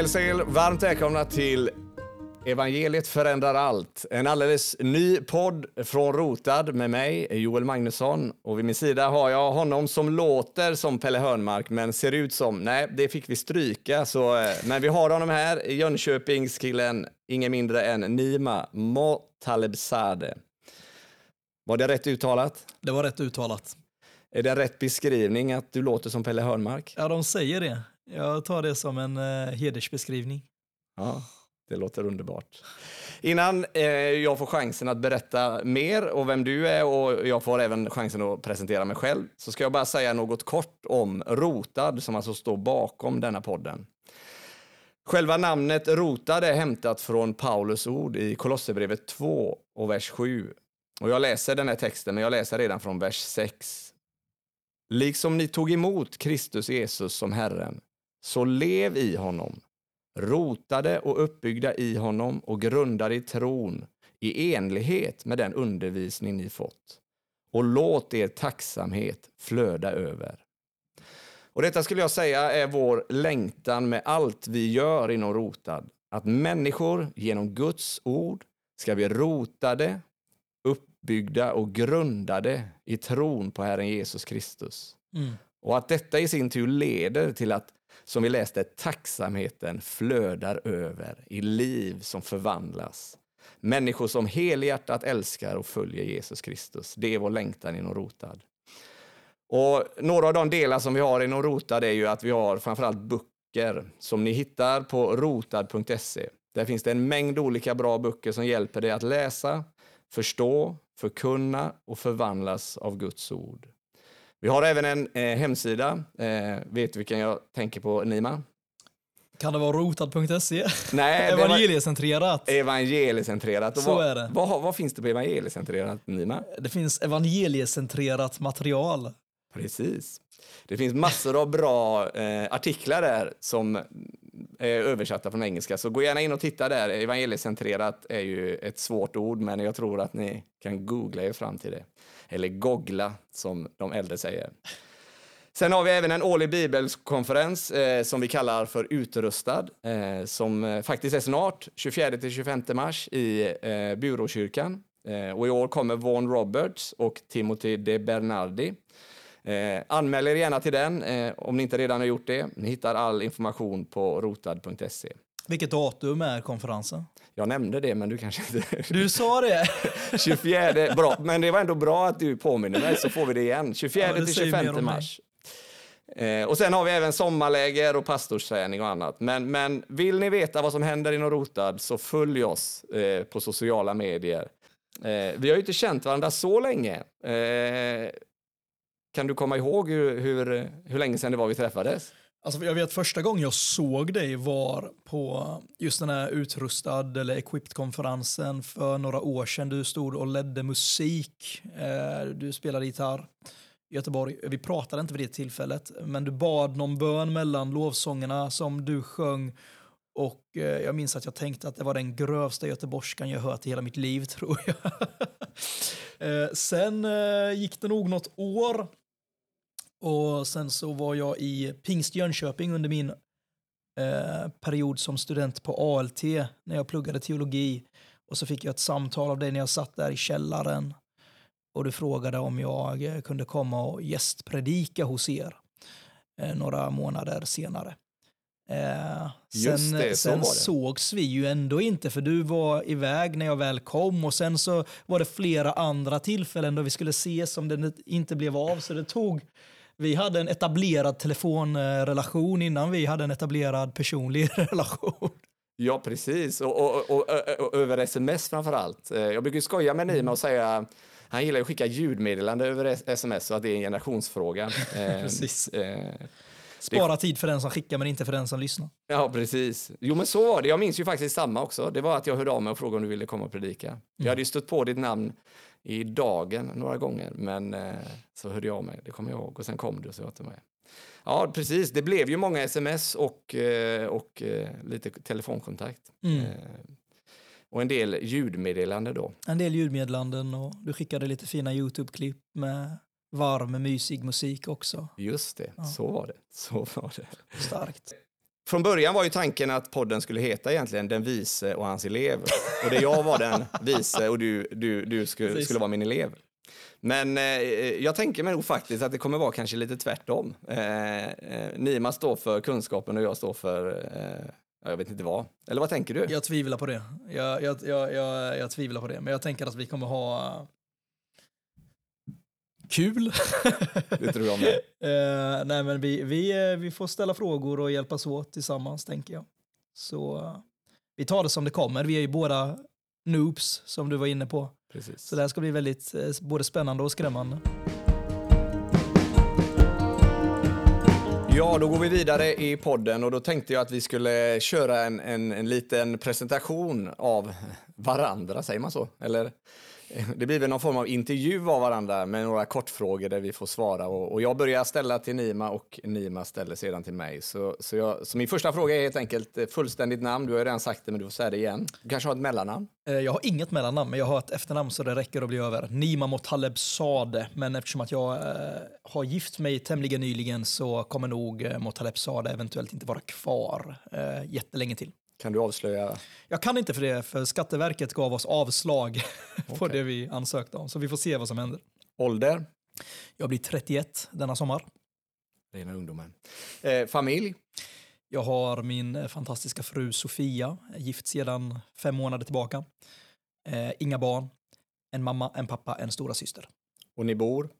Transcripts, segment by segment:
hälsar er varmt välkomna till Evangeliet förändrar allt. En alldeles ny podd från Rotad med mig, Joel Magnusson. Och vid min sida har jag honom som låter som Pelle Hörnmark, men ser ut som... Nej, det fick vi stryka. Så, eh, men vi har honom här, Jönköpingskillen, ingen mindre än Nima Motalebzadeh. Var det rätt uttalat? Det var rätt uttalat. Är det rätt beskrivning att du låter som Pelle Hörnmark? Ja, de säger det. Jag tar det som en eh, hedersbeskrivning. Ja, det låter underbart. Innan eh, jag får chansen att berätta mer och vem du är och jag får även chansen att presentera mig själv så ska jag bara säga något kort om Rotad som alltså står bakom denna podden. Själva namnet Rotad är hämtat från Paulus ord i Kolosserbrevet 2 och vers 7. Och jag läser den här texten, men jag läser redan från vers 6. Liksom ni tog emot Kristus Jesus som Herren, så lev i honom rotade och uppbyggda i honom och grundade i tron i enlighet med den undervisning ni fått. Och låt er tacksamhet flöda över. Och Detta skulle jag säga är vår längtan med allt vi gör inom Rotad. Att människor genom Guds ord ska bli rotade, uppbyggda och grundade i tron på Herren Jesus Kristus. Mm. Och att detta i sin tur leder till att som vi läste, tacksamheten flödar över i liv som förvandlas. Människor som helhjärtat älskar och följer Jesus Kristus. Det är vår längtan inom Rotad. Och några av de delar som vi har inom Rotad är ju att vi har framförallt böcker som ni hittar på rotad.se. Där finns det en mängd olika bra böcker som hjälper dig att läsa, förstå, förkunna och förvandlas av Guds ord. Vi har även en eh, hemsida. Eh, vet du vilken jag tänker på, Nima? Kan det vara rotad.se? Nej, Evangeliecentrerat. Evangeliecentrerat. Så vad, är det. Vad, vad, finns det på evangeliecentrerat, Nima? Det finns evangeliecentrerat material. Precis. Det finns massor av bra eh, artiklar där som är översatta från engelska, så gå gärna in och titta där. Evangeliecentrerat är ju ett svårt ord, men jag tror att ni kan googla er fram till det eller googla som de äldre säger. Sen har vi även en årlig bibelkonferens eh, som vi kallar för Utrustad, eh, som eh, faktiskt är snart, 24-25 mars i eh, Buråkyrkan. Eh, och i år kommer Vaughan Roberts och Timothy de Bernardi. Eh, anmäl er gärna till den eh, om ni inte redan har gjort det. Ni hittar all information på rotad.se. Vilket datum är konferensen? Jag nämnde det, men du kanske inte... Du sa det! 24, bra. Men det var ändå bra att du påminner mig, så får vi det igen. 24 ja, till 25 mars. Eh, och sen har vi även sommarläger och pastorsträning och annat. Men, men vill ni veta vad som händer inom Rotad så följ oss eh, på sociala medier. Eh, vi har ju inte känt varandra så länge. Eh, kan du komma ihåg hur, hur, hur länge sedan det var vi träffades? Alltså jag vet första gången jag såg dig var på just den här utrustad eller equipped-konferensen för några år sedan. Du stod och ledde musik, eh, du spelade gitarr i Göteborg. Vi pratade inte vid det tillfället, men du bad någon bön mellan lovsångerna som du sjöng och eh, jag minns att jag tänkte att det var den grövsta göteborgskan jag hört i hela mitt liv, tror jag. Eh, sen gick det nog något år och sen så var jag i Pingst Jönköping under min eh, period som student på ALT när jag pluggade teologi. Och så fick jag ett samtal av dig när jag satt där i källaren. Och du frågade om jag eh, kunde komma och gästpredika hos er eh, några månader senare. Eh, sen det, sen sågs vi ju ändå inte för du var iväg när jag väl kom och sen så var det flera andra tillfällen då vi skulle ses som det inte blev av så det tog vi hade en etablerad telefonrelation innan vi hade en etablerad personlig relation. Ja, precis. Och, och, och, och över sms framför allt. Eh, jag brukar skoja med Nima och säga han gillar att skicka ljudmeddelande över sms så att det är en generationsfråga. Eh, precis. Eh, Spara tid för den som skickar men inte för den som lyssnar. Ja, precis. Jo, men så var det. Jag minns ju faktiskt samma också. Det var att jag hörde av mig och frågade om du ville komma och predika. Mm. Jag hade ju stött på ditt namn i dagen några gånger, men eh, så hörde jag av mig, det kommer jag ihåg, och sen kom du och sa till mig. Ja, precis. Det blev ju många sms och, eh, och eh, lite telefonkontakt. Mm. Eh, och en del ljudmeddelanden då. En del ljudmeddelanden och du skickade lite fina Youtube-klipp med varm, mysig musik också. Just det, ja. så var det. Så var det. Starkt. Från början var ju tanken att podden skulle heta egentligen Den vise och hans elev. Och det jag var den vise och du, du, du skulle, skulle vara min elev. Men eh, jag tänker mig nog faktiskt att det kommer vara kanske lite tvärtom. Eh, eh, Nima står för kunskapen och jag står för, eh, jag vet inte vad. Eller vad tänker du? Jag tvivlar på det. Jag, jag, jag, jag, jag tvivlar på det. Men jag tänker att vi kommer ha kul. Det tror jag med. Eh, nej, men vi, vi, eh, vi får ställa frågor och hjälpas åt tillsammans, tänker jag. Så eh, vi tar det som det kommer. Vi är ju båda noobs, som du var inne på. Precis. Så det här ska bli väldigt eh, både spännande och skrämmande. Ja, då går vi vidare i podden och då tänkte jag att vi skulle köra en, en, en liten presentation av varandra, säger man så? Eller? Det blir väl någon form av intervju av varandra med några kortfrågor där vi får svara. Och, och jag börjar ställa till Nima och Nima ställer sedan till mig. Så, så, jag, så min första fråga är helt enkelt eh, fullständigt namn. Du har ju redan sagt det, men du får säga det igen. Du kanske har ett mellannamn? Eh, jag har inget mellannamn, men jag har ett efternamn så det räcker att bli över. Nima Motaleb Sade, men eftersom att jag eh, har gift mig tämligen nyligen så kommer nog eh, Motaleb Sade eventuellt inte vara kvar eh, jättelänge till. Kan du avslöja? Jag kan inte för det, för Skatteverket gav oss avslag på Okej. det vi ansökte om, så vi får se vad som händer. Ålder? Jag blir 31 denna sommar. Rena ungdomen. Eh, familj? Jag har min eh, fantastiska fru Sofia, gift sedan fem månader tillbaka. Eh, inga barn, en mamma, en pappa, en stora syster. Och ni bor?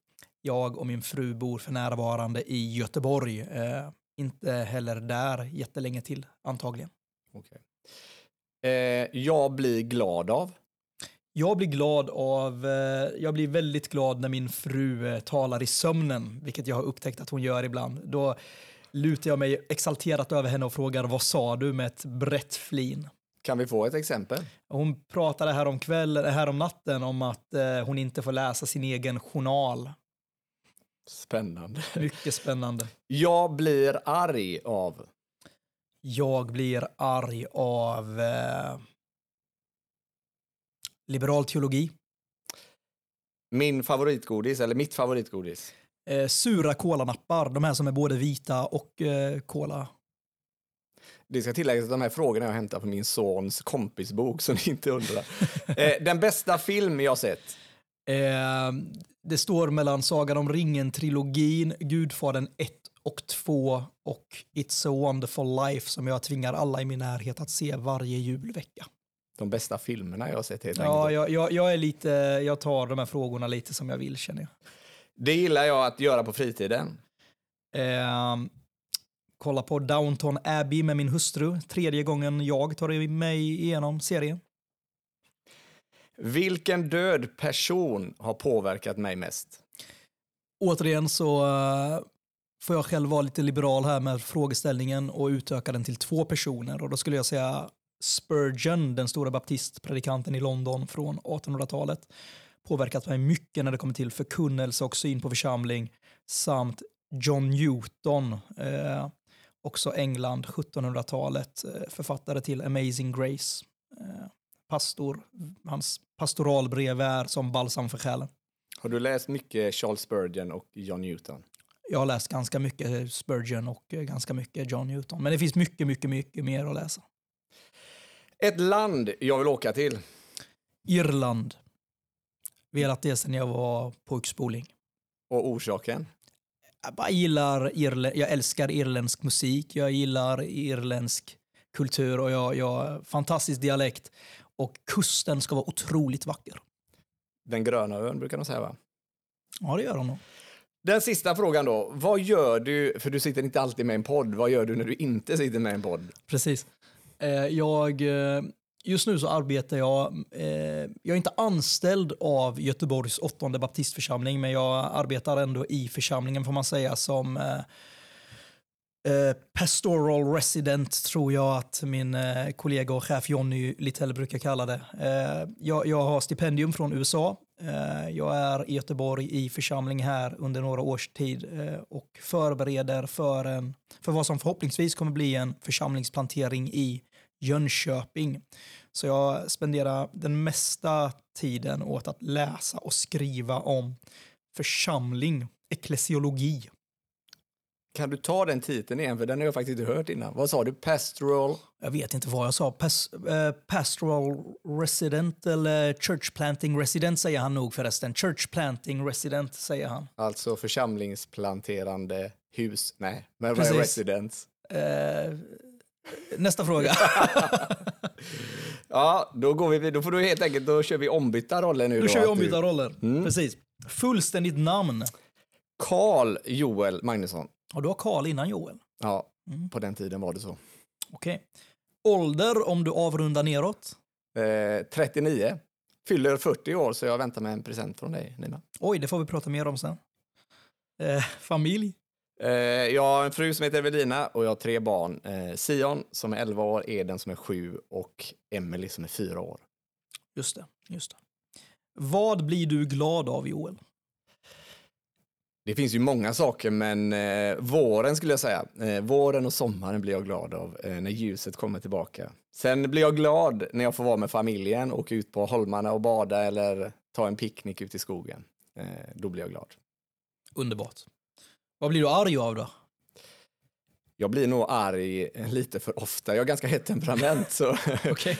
Jag och min fru bor för närvarande i Göteborg. Eh, inte heller där jättelänge till, antagligen. Okej. Eh, jag blir glad av? Jag blir glad av, eh, jag blir väldigt glad när min fru eh, talar i sömnen, vilket jag har upptäckt att hon gör ibland. Då lutar jag mig exalterat över henne och frågar vad sa du med ett brett flin. Kan vi få ett exempel? Hon pratade här om kvällen, här om natten om att eh, hon inte får läsa sin egen journal. Spännande. Mycket spännande. Jag blir arg av? Jag blir arg av eh, liberal teologi. Min favoritgodis, eller mitt favoritgodis? Eh, sura kolanappar, de här som är både vita och eh, kola. Det ska tilläggas att de här frågorna jag hämtar från min sons kompisbok, så ni inte undrar. eh, den bästa film jag sett? Eh, det står mellan Sagan om ringen-trilogin, Gudfadern 1 och 2 och It's a wonderful life som jag tvingar alla i min närhet att se varje julvecka. De bästa filmerna jag har sett helt Ja, jag, jag, jag är lite, jag tar de här frågorna lite som jag vill känner jag. Det gillar jag att göra på fritiden. Eh, kolla på Downton Abbey med min hustru. Tredje gången jag tar mig igenom serien. Vilken död person har påverkat mig mest? Återigen så eh, får jag själv vara lite liberal här med frågeställningen och utöka den till två personer. Och då skulle jag säga Spurgeon, den stora baptistpredikanten i London från 1800-talet. Påverkat mig mycket när det kommer till förkunnelse och syn på församling. Samt John Newton, eh, också England, 1700-talet, eh, författare till Amazing Grace. Eh, pastor, hans pastoralbrev är som balsam för själen. Har du läst mycket Charles Spurgeon och John Newton? Jag har läst ganska mycket Spurgeon och eh, ganska mycket John Newton. Men det finns mycket, mycket, mycket mer att läsa. Ett land jag vill åka till? Irland. Velat det sedan jag var pojkspoling. Och orsaken? Jag bara gillar Irle jag älskar irländsk musik, jag gillar irländsk kultur och jag, jag fantastisk dialekt. Och kusten ska vara otroligt vacker. Den gröna ön brukar de säga va? Ja, det gör de nog. Den sista frågan då. Vad gör du, för du sitter inte alltid med i en podd, vad gör du när du inte sitter med i en podd? Precis. Eh, jag, eh, just nu så arbetar jag, eh, jag är inte anställd av Göteborgs åttonde baptistförsamling, men jag arbetar ändå i församlingen får man säga som eh, eh pastoral resident tror jag att min eh, kollega och chef Jonny Littell brukar kalla det. Eh, jag, jag har stipendium från USA. Eh, jag är i Göteborg i församling här under några års tid eh, och förbereder för, en, för vad som förhoppningsvis kommer bli en församlingsplantering i Jönköping. Så jag spenderar den mesta tiden åt att läsa och skriva om församling, eklesiologi. Kan du ta den titeln igen? För den har jag faktiskt inte hört innan. Vad sa du? Pastoral? Jag vet inte vad jag sa. Pas, eh, pastoral resident eller church planting resident säger han nog förresten. Church planting resident säger han. Alltså församlingsplanterande hus? Nej, men Precis. residence? Eh, nästa fråga. Ja, då går vi Då får du helt enkelt, då kör vi ombytta roller nu. Då kör vi du- ombytta roller. Mm. Precis. Fullständigt namn. Karl Joel Magnusson. Och du har Karl innan Joel. Ja, Mm. på den tiden var det så. Okej. Ålder om du avrundar neråt. Eh, 39. Fyller 40 år, så jag väntar med en present från dig, Nina. Oj, det får vi prata mer om sen. Eh, familj. Eh, jag har en fru som heter Evelina och jag har tre barn. Eh, Sion som är 11 år, Eden som är 7 och Emily som är 4 år. Just det. Just det. Vad blir du glad av Joel? Det finns ju många saker, men eh, våren skulle jag säga. Eh, våren och sommaren blir jag glad av eh, när ljuset kommer tillbaka. Sen blir jag glad när jag får vara med familjen, åka ut på holmarna och bada eller ta en picknick ute i skogen. Eh, då blir jag glad. Underbart. Vad blir du arg av då? Jag blir nog arg lite för ofta. Jag har ganska hett temperament. Så.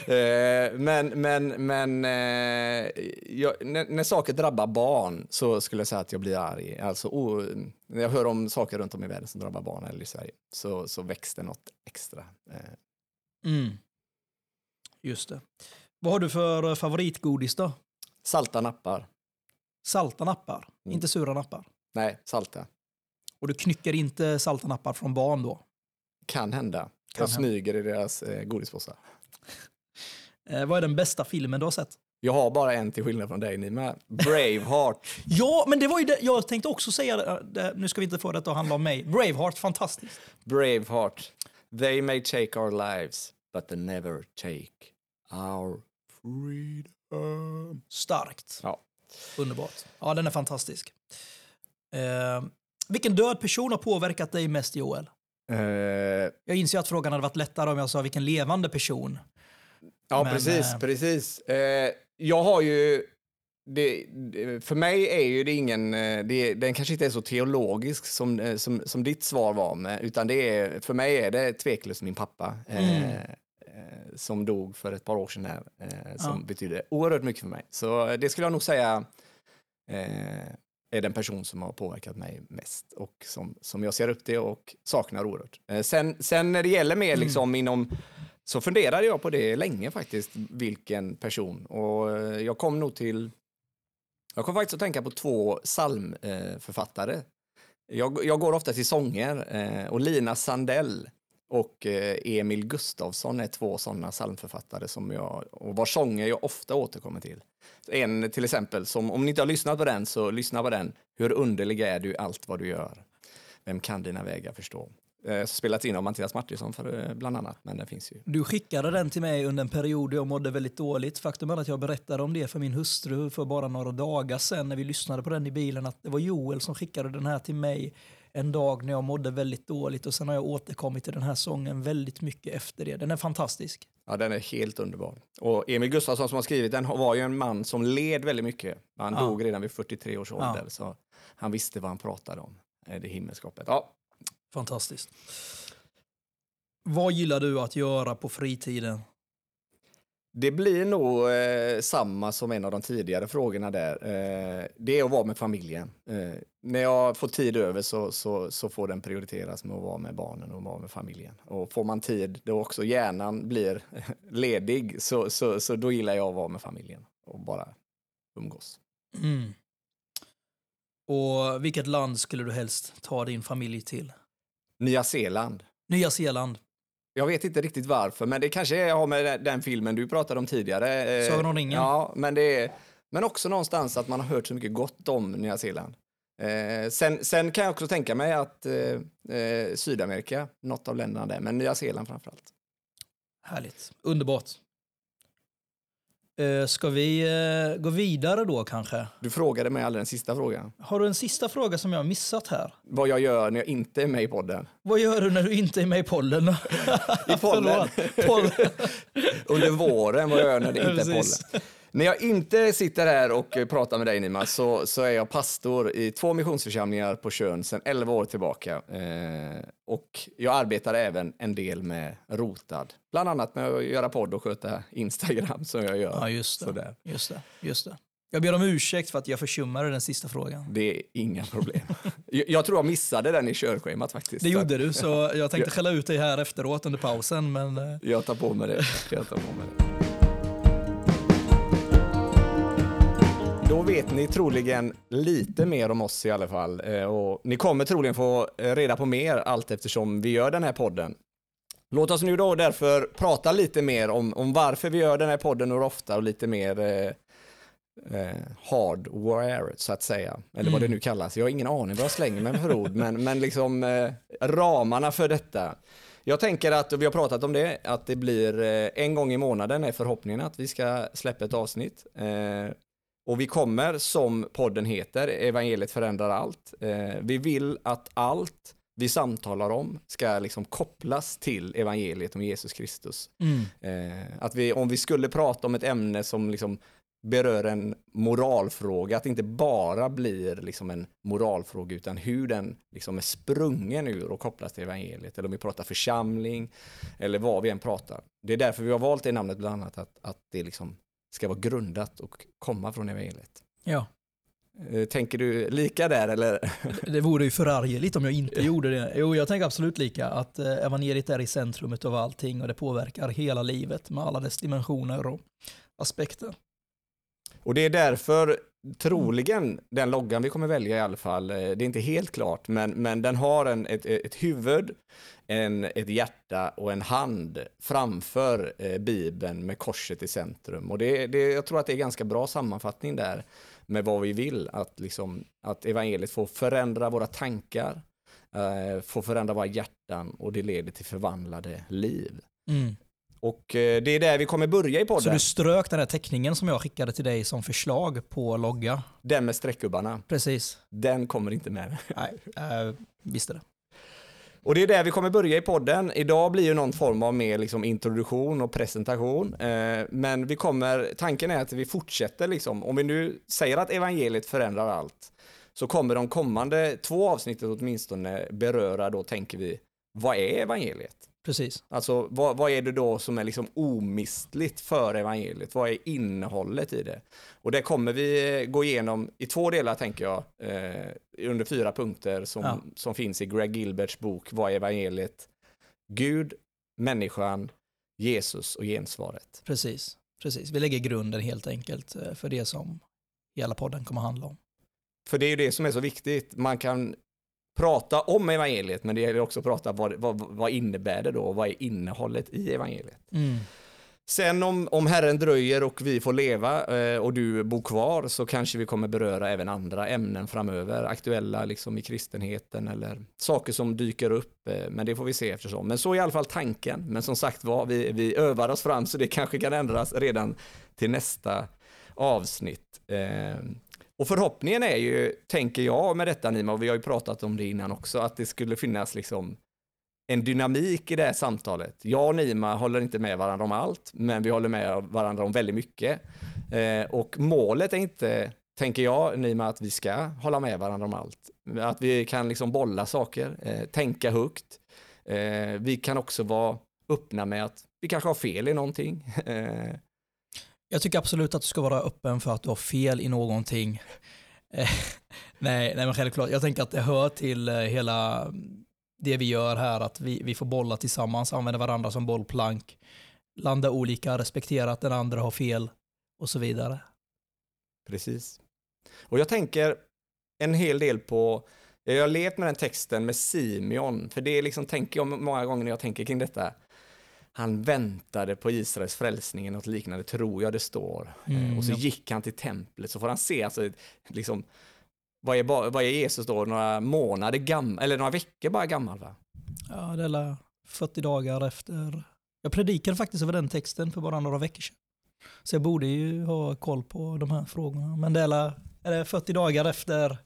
Eh, men men, men eh, jag, när, när saker drabbar barn så skulle jag säga att jag blir arg. Alltså, oh, när jag hör om saker runt om i världen som drabbar barn eller i Sverige så, så väcks det något extra. Eh, Mm. Just det. Vad har du för favoritgodis då? salta nappar. Salta nappar, Mm. inte sura nappar. Nej, salta. Och du knycker inte salta nappar från barn då? Kan hända. Kan jag hända. smyger i deras eh, godispåsar. Eh, vad är den bästa filmen du har sett? Jag har bara en till skillnad från dig, Nima. Braveheart. Ja, men det var ju det. Jag tänkte också säga det. det. Nu ska vi inte få detta att handla om mig. Braveheart, fantastiskt. Braveheart. They may take our lives, but they never take our freedom. Starkt. Ja. Underbart. Ja, den är fantastisk. Eh, vilken död person har påverkat dig mest, Joel? Eh, Jag inser att frågan hade varit lättare om jag sa vilken levande person. ja, Men, precis. eh, precis. Eh, jag har ju... Det, för mig är ju det ingen... Det, den kanske inte är så teologisk som, som, som ditt svar var, men, utan det är, för mig är det tveklöst min pappa. Mm. eh, som dog för ett par år sedan här, eh, som Ja. betyder oerhört mycket för mig. Så det skulle jag nog säga eh, är den person som har påverkat mig mest och som, som jag ser upp till och saknar oerhört. Eh, sen, sen när det gäller mer Mm. liksom inom så funderade jag på det länge faktiskt, vilken person. Och eh, jag kom nog till... Jag kom faktiskt att tänka på två psalmförfattare. Jag, jag går ofta till sånger eh, och Lina Sandell och Emil Gustafsson är två sådana psalmförfattare som jag, och vars sånger jag ofta återkommer till. En till exempel, som om ni inte har lyssnat på den så lyssna på den. Hur underlig är du i allt vad du gör? Vem kan dina vägar förstå? Eh, spelats in av Mattias Martinsson för, eh, bland annat, men den finns ju. Du skickade den till mig under en period då jag mådde väldigt dåligt. Faktum är att jag berättade om det för min hustru för bara några dagar sedan när vi lyssnade på den i bilen. Att det var Joel som skickade den här till mig en dag när jag mådde väldigt dåligt. Och sen har jag återkommit till den här sången väldigt mycket efter det. Den är fantastisk. Ja, den är helt underbar. Och Emil Gustafsson som har skrivit den var ju en man som led väldigt mycket. Han Ja. dog redan vid 43 års ålder, Ja. så han visste vad han pratade om. eh, Det himmelskapet. Ja, Fantastiskt. Vad gillar du att göra på fritiden? Det blir nog eh, samma som en av de tidigare frågorna där. Eh, det är att vara med familjen. Eh, när jag får tid över så, så, så får den prioriteras med att vara med barnen och vara med familjen. Och får man tid då också hjärnan blir ledig så, så, så då gillar jag att vara med familjen och bara umgås. Mm. Och vilket land skulle du helst ta din familj till? Nya Zeeland. Nya Zeeland. Jag vet inte riktigt varför, men det kanske har med den- filmen du pratade om tidigare. eh, Sagan om ringen. Ja, men det är, men också någonstans att man har hört så mycket gott om Nya Zeeland. Eh, sen, sen kan jag också tänka mig att eh, eh, Sydamerika, något av länderna där, men Nya Zeeland framförallt. Härligt. Underbart. Eh, ska vi eh, gå vidare då kanske? Du frågade mig aldrig den sista frågan. Har du en sista fråga som jag har missat här? Vad jag gör när jag inte är med i podden. Vad gör du när du inte är med i pollen? I. Pollen. Under våren, vad jag gör när det inte är pollen. När jag inte sitter här och pratar med dig Nima så, så är jag pastor i två missionsförsamlingar på Tjörn sedan 11 år tillbaka. Eh, och jag arbetar även en del med Rotad. Bland annat med att göra podd och sköta Instagram som jag gör. Ja, just det. Sådär. Just det, just det. Jag ber om ursäkt för att jag försummade den sista frågan. Det är inga problem. jag, jag tror jag missade den i körschemat faktiskt. Det gjorde du, så jag tänkte skälla ut dig här efteråt under pausen, men eh, Jag tar på mig det. Jag tar på mig det. Då vet ni troligen lite mer om oss i alla fall. Eh, Och ni kommer troligen få reda på mer allt eftersom vi gör den här podden. Låt oss nu då därför prata lite mer om, om varför vi gör den här podden och ofta och lite mer eh, eh, hardware så att säga. Eller vad det nu kallas. Jag har ingen aning vad jag slänger mig för ord, men, men liksom eh, ramarna för detta. Jag tänker att, och vi har pratat om det, att det blir eh, en gång i månaden är förhoppningen att vi ska släppa ett avsnitt. Och vi kommer, som podden heter, Evangeliet förändrar allt. Eh, vi vill att allt vi samtalar om ska liksom kopplas till evangeliet om Jesus Kristus. mm, Eh, att vi, om vi skulle prata om ett ämne som liksom berör en moralfråga, att det inte bara blir liksom en moralfråga utan hur den liksom är sprungen ur och kopplas till evangeliet. Eller om vi pratar församling eller vad vi än pratar. Det är därför vi har valt det namnet bland annat, att, att det liksom ska vara grundat och komma från evangeliet. ja. Eh, Tänker du lika där eller? Det vore ju förargligt om jag inte gjorde det. Jo, jag tänker absolut lika, att eh, evangeliet är i centrumet av allting och det påverkar hela livet med alla dess dimensioner och aspekter. Och det är därför troligen den loggan vi kommer välja i alla fall, eh, det är inte helt klart, men, men den har en, ett, ett huvud, en, ett hjärta och en hand framför eh, Bibeln med korset i centrum. Och det, det, jag tror att det är ganska bra sammanfattning där med vad vi vill, att, liksom, att evangeliet får förändra våra tankar, eh, får förändra våra hjärtan och det leder till förvandlade liv. Mm. Och eh, det är där vi kommer börja i podden, Så du strök den här teckningen som jag skickade till dig som förslag på logga? den med streckgubbarna. Precis. Den kommer inte med. Nej, äh, visste det. Och det är där vi kommer börja i podden. Idag blir ju någon form av mer liksom introduktion och presentation. Eh, men vi kommer, tanken är att vi fortsätter liksom, om vi nu säger att evangeliet förändrar allt, så kommer de kommande två avsnitten åtminstone beröra då, tänker vi, vad är evangeliet? Precis. Alltså vad, vad är det då som är liksom omistligt för evangeliet? Vad är innehållet i det? Och det kommer vi gå igenom i två delar tänker jag, eh, under fyra punkter som, Ja. som finns i Greg Gilberts bok Vad är evangeliet? Gud, människan, Jesus och gensvaret. Precis. Precis. Vi lägger grunden helt enkelt eh, för det som hela podden kommer handla om. För det är ju det som är så viktigt. Man kan prata om evangeliet, men det gäller också att prata vad, vad, vad innebär det då? Vad är innehållet i evangeliet? Mm. Sen om, om Herren dröjer och vi får leva eh, och du bor kvar så kanske vi kommer beröra även andra ämnen framöver, aktuella liksom i kristenheten eller saker som dyker upp, eh, men det får vi se eftersom. Men så är i alla fall tanken, men som sagt var, vi, vi övar oss fram så det kanske kan ändras redan till nästa avsnitt. Eh, och förhoppningen är ju, tänker jag med detta Nima, och vi har ju pratat om det innan också, att det skulle finnas liksom en dynamik i det här samtalet. Jag och Nima håller inte med varandra om allt, men vi håller med varandra om väldigt mycket. Eh, och målet är inte, tänker jag, Nima, att vi ska hålla med varandra om allt. Att vi kan liksom bolla saker, eh, tänka högt. Eh, vi kan också vara öppna med att vi kanske har fel i någonting. Eh, jag tycker absolut att du ska vara öppen för att du har fel i någonting. Eh, nej, nej, men självklart. Jag tänker att det hör till eh, hela det vi gör här, att vi, vi får bolla tillsammans, använda varandra som bollplank, landa olika, respektera att den andra har fel och så vidare. Precis. Och jag tänker en hel del på, jag har levt med den texten med Simeon, för det är liksom, tänker jag många gånger när jag tänker kring detta, han väntade på Israels frälsning, eller något liknande tror jag det står. Mm, Eh, och så ja. gick han till templet, så får han se, alltså, liksom, vad är, vad är Jesus då, några månader gammal, eller några veckor bara gammal va? Ja, det är la 40 dagar efter. Jag predikade faktiskt över den texten för bara några veckor sedan. Så jag borde ju ha koll på de här frågorna. Men det är, la, är det 40 dagar efter.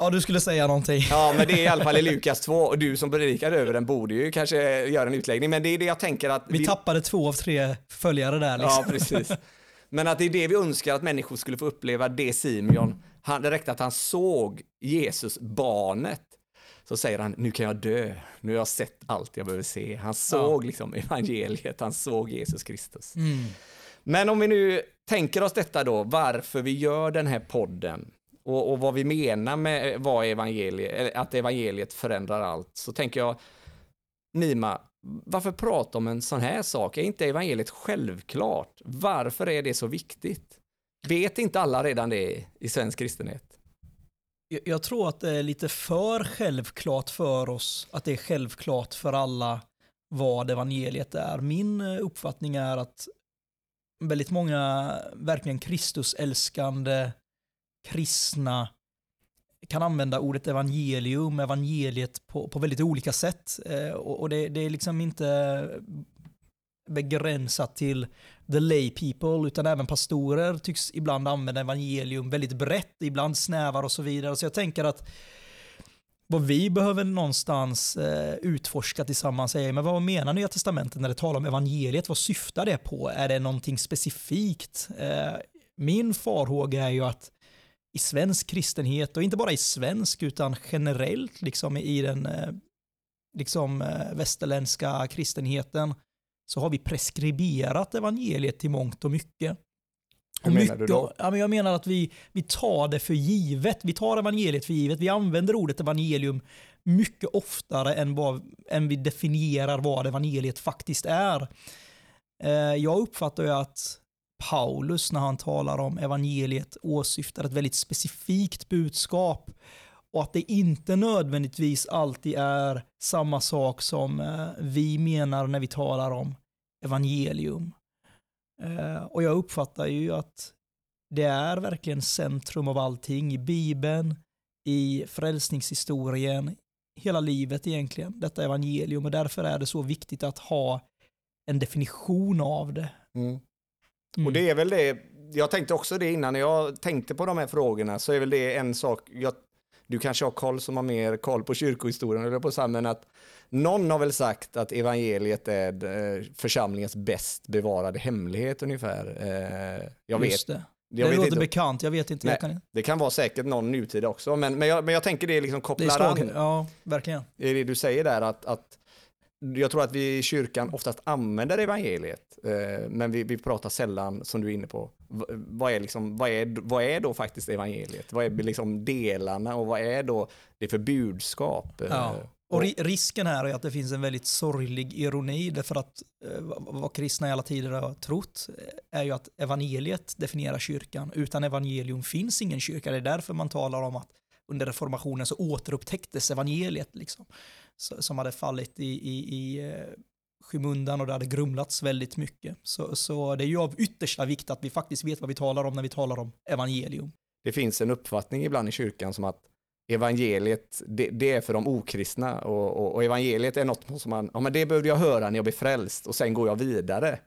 Ja, du skulle säga någonting. Ja, men det är i alla fall i Lukas 2, och du som predikade över den borde ju kanske göra en utläggning, men det är det jag tänker att Vi tappade två av tre följare där. Liksom. Ja, precis. Men att det är det vi önskar att människor skulle få uppleva, det Simeon, han, det räckte att han såg Jesus, barnet, så säger han, nu kan jag dö, nu har jag sett allt jag behöver se. Han såg ja. liksom evangeliet, han såg Jesus Kristus. Mm. Men om vi nu tänker oss detta då, varför vi gör den här podden och, och vad vi menar med eh, vad evangeliet, att evangeliet förändrar allt, så tänker jag, Nima, varför prata om en sån här sak? Är inte evangeliet självklart? Varför är det så viktigt? Vet inte alla redan det i svensk kristenhet? Jag tror att det är lite för självklart för oss att det är självklart för alla vad evangeliet är. Min eh, uppfattning är att väldigt många verkligen Kristusälskande kristna kan använda ordet evangelium, evangeliet på, på väldigt olika sätt. Eh, och, och det, det, är liksom inte begränsat till the lay people, utan även pastorer tycks ibland använda evangelium väldigt brett, ibland snävare och så vidare. Så jag tänker att vad vi behöver någonstans eh, utforska tillsammans är, men vad menar Nya Testamentet när det talar om evangeliet? Vad syftar det på? Är det någonting specifikt? Eh, min farhåga är ju att i svensk kristenhet, och inte bara i svensk, utan generellt liksom i den eh, liksom, eh, västerländska kristenheten, så har vi preskriberat evangeliet till mångt och mycket. Hur menar mycket, du då? Ja, men jag menar att vi, vi tar det för givet. Vi tar evangeliet för givet. Vi använder ordet evangelium mycket oftare än, vad, än vi definierar vad evangeliet faktiskt är. Eh, jag uppfattar ju att Paulus när han talar om evangeliet åsyftar ett väldigt specifikt budskap och att det inte nödvändigtvis alltid är samma sak som eh, vi menar när vi talar om evangelium. Eh, och jag uppfattar ju att det är verkligen centrum av allting i Bibeln, i frälsningshistorien, hela livet egentligen, detta evangelium. Och därför är det så viktigt att ha en definition av det. Mm. Mm. Och det är väl det, jag tänkte också det innan jag tänkte på de här frågorna, så är väl det en sak, jag, du kanske har koll som har mer koll på kyrkohistorien, eller på så men att någon har väl sagt att evangeliet är eh, församlingens bäst bevarade hemlighet ungefär. Eh, jag Just vet. Det. Jag det låter inte. bekant, jag vet inte. Nej, kan... Det kan vara säkert någon nutida också, men, men, jag, men jag tänker det liksom kopplar det an. Ja, verkligen. Det är det du säger där, att, att jag tror att vi i kyrkan oftast använder evangeliet, eh, men vi, vi pratar sällan, som du är inne på, vad är, liksom, vad, är, vad är då faktiskt evangeliet? Vad är liksom delarna och vad är då det för budskap? Ja. Och risken här är att det finns en väldigt sorglig ironi, därför att eh, vad kristna i alla tider har trott är ju att evangeliet definierar kyrkan. Utan evangelium finns ingen kyrka. Det är därför man talar om att under reformationen så återupptäcktes evangeliet. Liksom som hade fallit i, i, i eh, skymundan och det hade grumlats väldigt mycket. Så, så det är ju av yttersta vikt att vi faktiskt vet vad vi talar om när vi talar om evangelium. Det finns en uppfattning ibland i kyrkan som att evangeliet, det, det är för de okristna och, och, och, evangeliet är något som man, ja men det behövde jag höra när jag blev frälst och sen går jag vidare.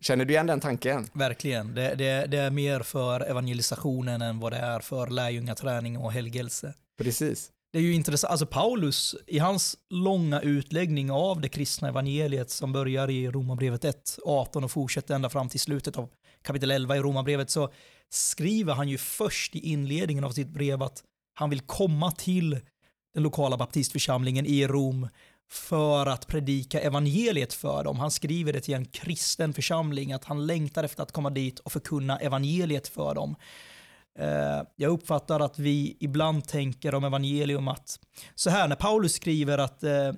Känner du igen den tanken? Verkligen. Det, det, det är mer för evangelisationen än vad det är för lärjungaträning och helgelse. Precis det är ju intressant, alltså Paulus, i hans långa utläggning av det kristna evangeliet som börjar i Romarbrevet 1, 18 och fortsätter ända fram till slutet av kapitel 11 i Romarbrevet, så skriver han ju först i inledningen av sitt brev att han vill komma till den lokala baptistförsamlingen i Rom för att predika evangeliet för dem. Han skriver det till en kristen församling, att han längtar efter att komma dit och förkunna evangeliet för dem. Eh, jag uppfattar att vi ibland tänker om evangelium att, så här när Paulus skriver att eh,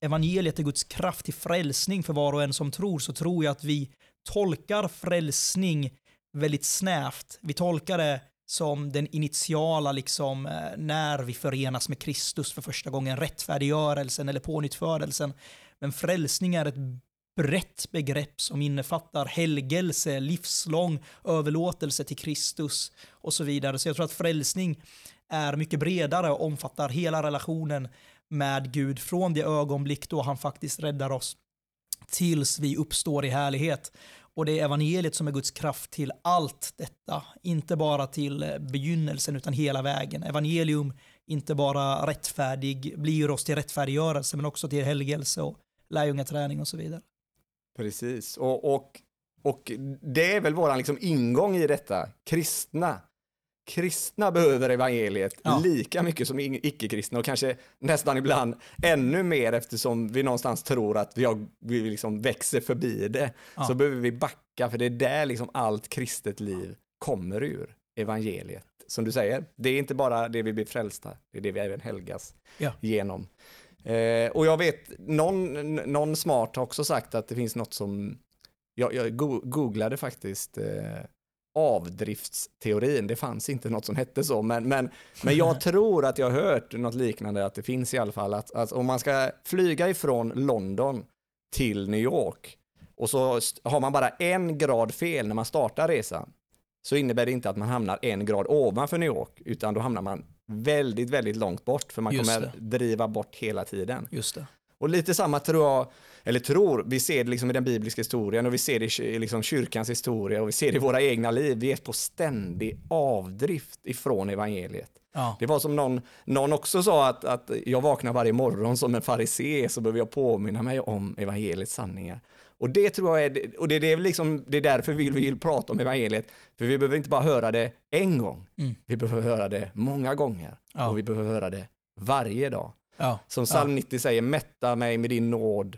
evangeliet är Guds kraft till frälsning för var och en som tror, så tror jag att vi tolkar frälsning väldigt snävt. Vi tolkar det som den initiala, liksom, eh, när vi förenas med Kristus för första gången, rättfärdiggörelsen eller pånyttfödelsen. Men frälsning är ett brett begrepp som innefattar helgelse, livslång överlåtelse till Kristus och så vidare. Så jag tror att frälsning är mycket bredare och omfattar hela relationen med Gud från det ögonblick då han faktiskt räddar oss tills vi uppstår i härlighet. Och det är evangeliet som är Guds kraft till allt detta, inte bara till begynnelsen utan hela vägen. Evangelium inte bara rättfärdig, blir oss till rättfärdiggörelse men också till helgelse och lärjungaträning och så vidare. Precis, och, och Och det är väl vår liksom ingång i detta. Kristna. Kristna behöver evangeliet Ja. lika mycket som icke-kristna och kanske nästan ibland ännu mer eftersom vi någonstans tror att vi, vi liksom växer förbi det. Ja. Så behöver vi backa för det är där liksom allt kristet liv kommer ur. Evangeliet. Som du säger, det är inte bara det vi blir frälsta, det är det vi även helgas Ja. genom. Eh, och jag vet, någon, någon smart har också sagt att det finns något som, jag, jag go- googlade faktiskt eh, avdriftsteorin, det fanns inte något som hette så, men, men, men jag tror att jag har hört något liknande, att det finns i alla fall, att, att om man ska flyga ifrån London till New York och så har man bara en grad fel när man startar resan, så innebär det inte att man hamnar en grad ovanför New York, utan då hamnar man väldigt, väldigt långt bort, för man Just kommer driva bort hela tiden. Just det. Och lite samma tror jag, eller tror, vi ser det liksom i den bibliska historien och vi ser det i liksom kyrkans historia och vi ser det i våra egna liv. Vi är på ständig avdrift ifrån evangeliet. Ja. Det var som någon, någon också sa att, att jag vaknar varje morgon som en farisé så behöver jag påminna mig om evangeliets sanningar. Och det tror jag är, och det, det är, liksom, det är därför vi vill prata om evangeliet. För vi behöver inte bara höra det en gång, Mm. vi behöver höra det många gånger. Ja. Och vi behöver höra det varje dag. Ja. Som psalm 90 säger, mätta mig med din nåd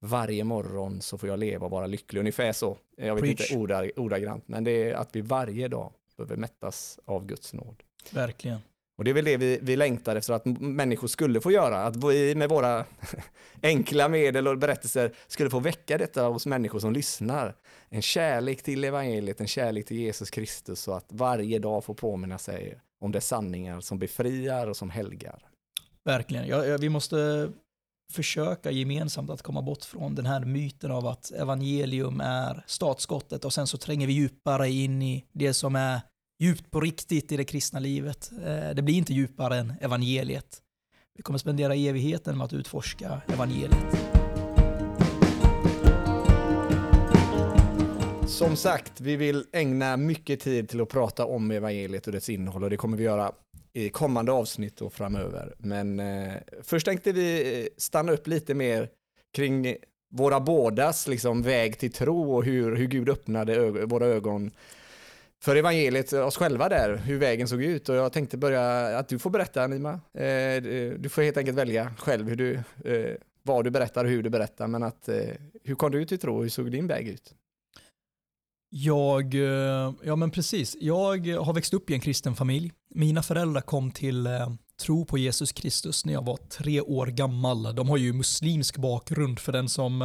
varje morgon så får jag leva och vara lycklig. Ungefär så. Jag vet Preach. inte orda, ordagrant, men det är att vi varje dag behöver mättas av Guds nåd. Verkligen. Och det är väl det vi, vi längtar efter att människor skulle få göra, att vi med våra enkla medel och berättelser skulle få väcka detta hos människor som lyssnar. En kärlek till evangeliet, en kärlek till Jesus Kristus så att varje dag få påminna sig om de sanningar som befriar och som helgar. Verkligen. Ja, ja, vi måste försöka gemensamt att komma bort från den här myten av att evangelium är startskottet och sen så tränger vi djupare in i det som är djupt på riktigt i det kristna livet. Eh, det blir inte djupare än evangeliet. Vi kommer spendera evigheten med att utforska evangeliet. Som sagt, vi vill ägna mycket tid till att prata om evangeliet och dess innehåll och det kommer vi göra i kommande avsnitt och framöver. Men eh, först tänkte vi eh, stanna upp lite mer kring våra bådas liksom, väg till tro och hur, hur Gud öppnade våra ögon för evangeliet, oss själva där, hur vägen såg ut. Och jag tänkte börja, att du får berätta Nima. Eh, du får helt enkelt välja själv hur du, eh, vad du berättar och hur du berättar. Men att, eh, hur kom du till tro? Hur såg din väg ut? Jag, ja men precis, jag har växt upp i en kristen familj. Mina föräldrar kom till tro på Jesus Kristus när jag var tre år gammal. De har ju muslimsk bakgrund för den som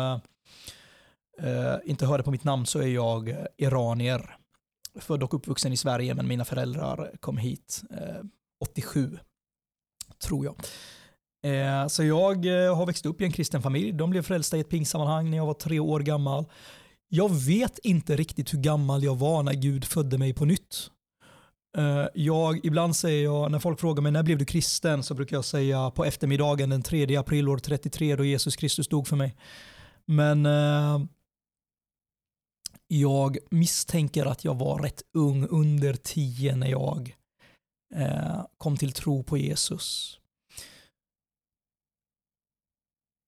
eh, inte hörde på mitt namn så är jag iranier. Född och uppvuxen i Sverige men mina föräldrar kom hit eh, 87, tror jag. Eh, så jag eh, har växt upp i en kristen familj. De blev frälsta i ett pingsammanhang när jag var tre år gammal. Jag vet inte riktigt hur gammal jag var när Gud födde mig på nytt. Eh, Jag, ibland säger jag, när folk frågar mig när blev du kristen så brukar jag säga på eftermiddagen den 3 april år 33 då Jesus Kristus dog för mig. Men eh, jag misstänker att jag var rätt ung, under tio, när jag eh, kom till tro på Jesus.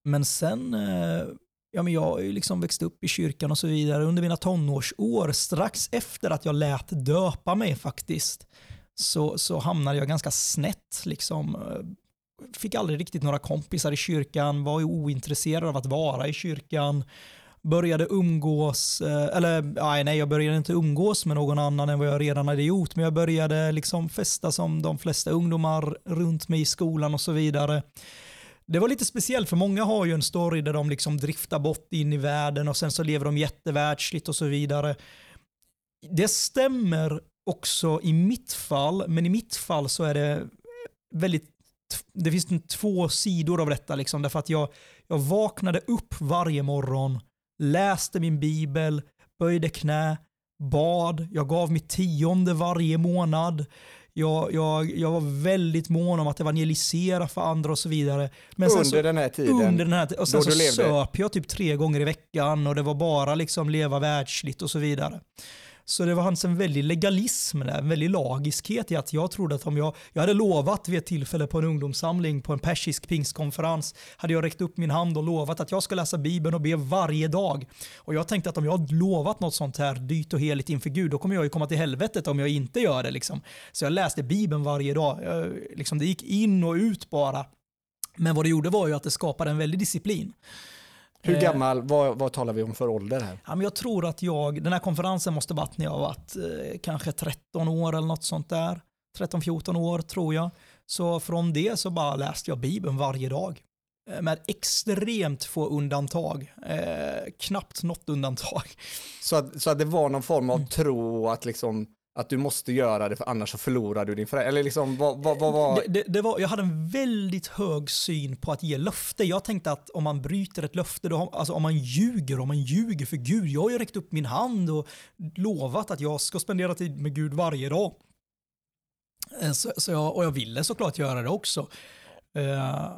Men sen eh, ja, men jag har ju liksom växt upp i kyrkan och så vidare under mina tonårsår. Strax efter att jag lät döpa mig faktiskt så, så hamnade jag ganska snett. Liksom. Fick aldrig riktigt några kompisar i kyrkan, var ju ointresserad av att vara i kyrkan. Började umgås, eh, eller nej, nej, jag började inte umgås med någon annan än vad jag redan hade gjort, men jag började liksom festa som de flesta ungdomar runt mig i skolan och så vidare. Det var lite speciellt för många har ju en story där de liksom driftar bort in i världen och sen så lever de jättevärldsligt och så vidare. Det stämmer också i mitt fall, men i mitt fall så är det väldigt, det finns två sidor av detta liksom, därför att jag, jag vaknade upp varje morgon, läste min bibel, böjde knä, bad, jag gav mitt tionde varje månad, jag, jag, jag var väldigt mån om att evangelisera för andra och så vidare. Men Under så, den här tiden? under den här, och sen så söp jag typ tre gånger i veckan och det var bara liksom leva världsligt och så vidare. Så det fanns en väldig legalism där, en väldig lagiskhet i att jag trodde att om jag, jag hade lovat vid ett tillfälle på en ungdomssamling på en persisk pingstkonferens, hade jag räckt upp min hand och lovat att jag ska läsa Bibeln och be varje dag. Och jag tänkte att om jag har lovat något sånt här dyrt och heligt inför Gud, då kommer jag ju komma till helvetet om jag inte gör det. Liksom. Så jag läste Bibeln varje dag. Jag, liksom, det gick in och ut bara. Men vad det gjorde var ju att det skapade en väldig disciplin. Hur Eh, gammal, vad, vad talar vi om för ålder här? Ja, men jag tror att jag, den här konferensen måste varit när jag varit eh, kanske 13 år eller något sånt där. 13-14 år tror jag. Så från det så bara läste jag Bibeln varje dag. Eh, Med extremt få undantag. Eh, knappt något undantag. Så att, så att det var någon form av tro att liksom att du måste göra det för annars så förlorar du din förälder. Eller liksom vad, vad, vad vad? Det, det, det var, jag hade en väldigt hög syn på att ge löfte. Jag tänkte att om man bryter ett löfte, då, alltså om man ljuger, om man ljuger för Gud. Jag har ju räckt upp min hand och lovat att jag ska spendera tid med Gud varje dag. Eh, så, så jag, och jag ville såklart göra det också. Uh,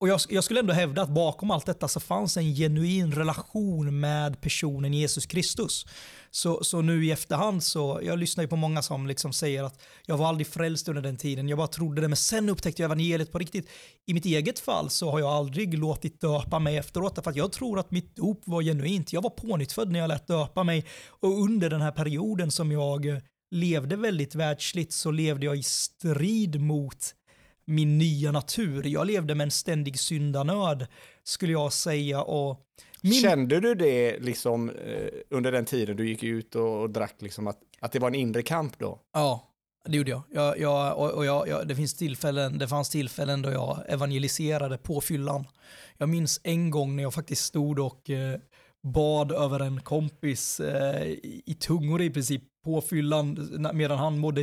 och jag, jag skulle ändå hävda att bakom allt detta så fanns en genuin relation med personen Jesus Kristus. Så, så nu i efterhand så, jag lyssnar ju på många som liksom säger att jag var aldrig frälst under den tiden, jag bara trodde det, men sen upptäckte jag evangeliet på riktigt. I mitt eget fall så har jag aldrig låtit döpa mig efteråt, för att jag tror att mitt dop var genuint. Jag var pånyttfödd när jag lät döpa mig och under den här perioden som jag levde väldigt världsligt så levde jag i strid mot min nya natur. Jag levde med en ständig syndanöd skulle jag säga. Och min... Kände du det liksom eh, under den tiden du gick ut och, och drack liksom att, att det var en inre kamp då? Ja, det gjorde jag. jag, jag och, och jag, jag det, finns tillfällen, det fanns tillfällen då jag evangeliserade på fyllan. Jag minns en gång när jag faktiskt stod och eh, bad över en kompis eh, i, tungor i princip på fyllan medan han mådde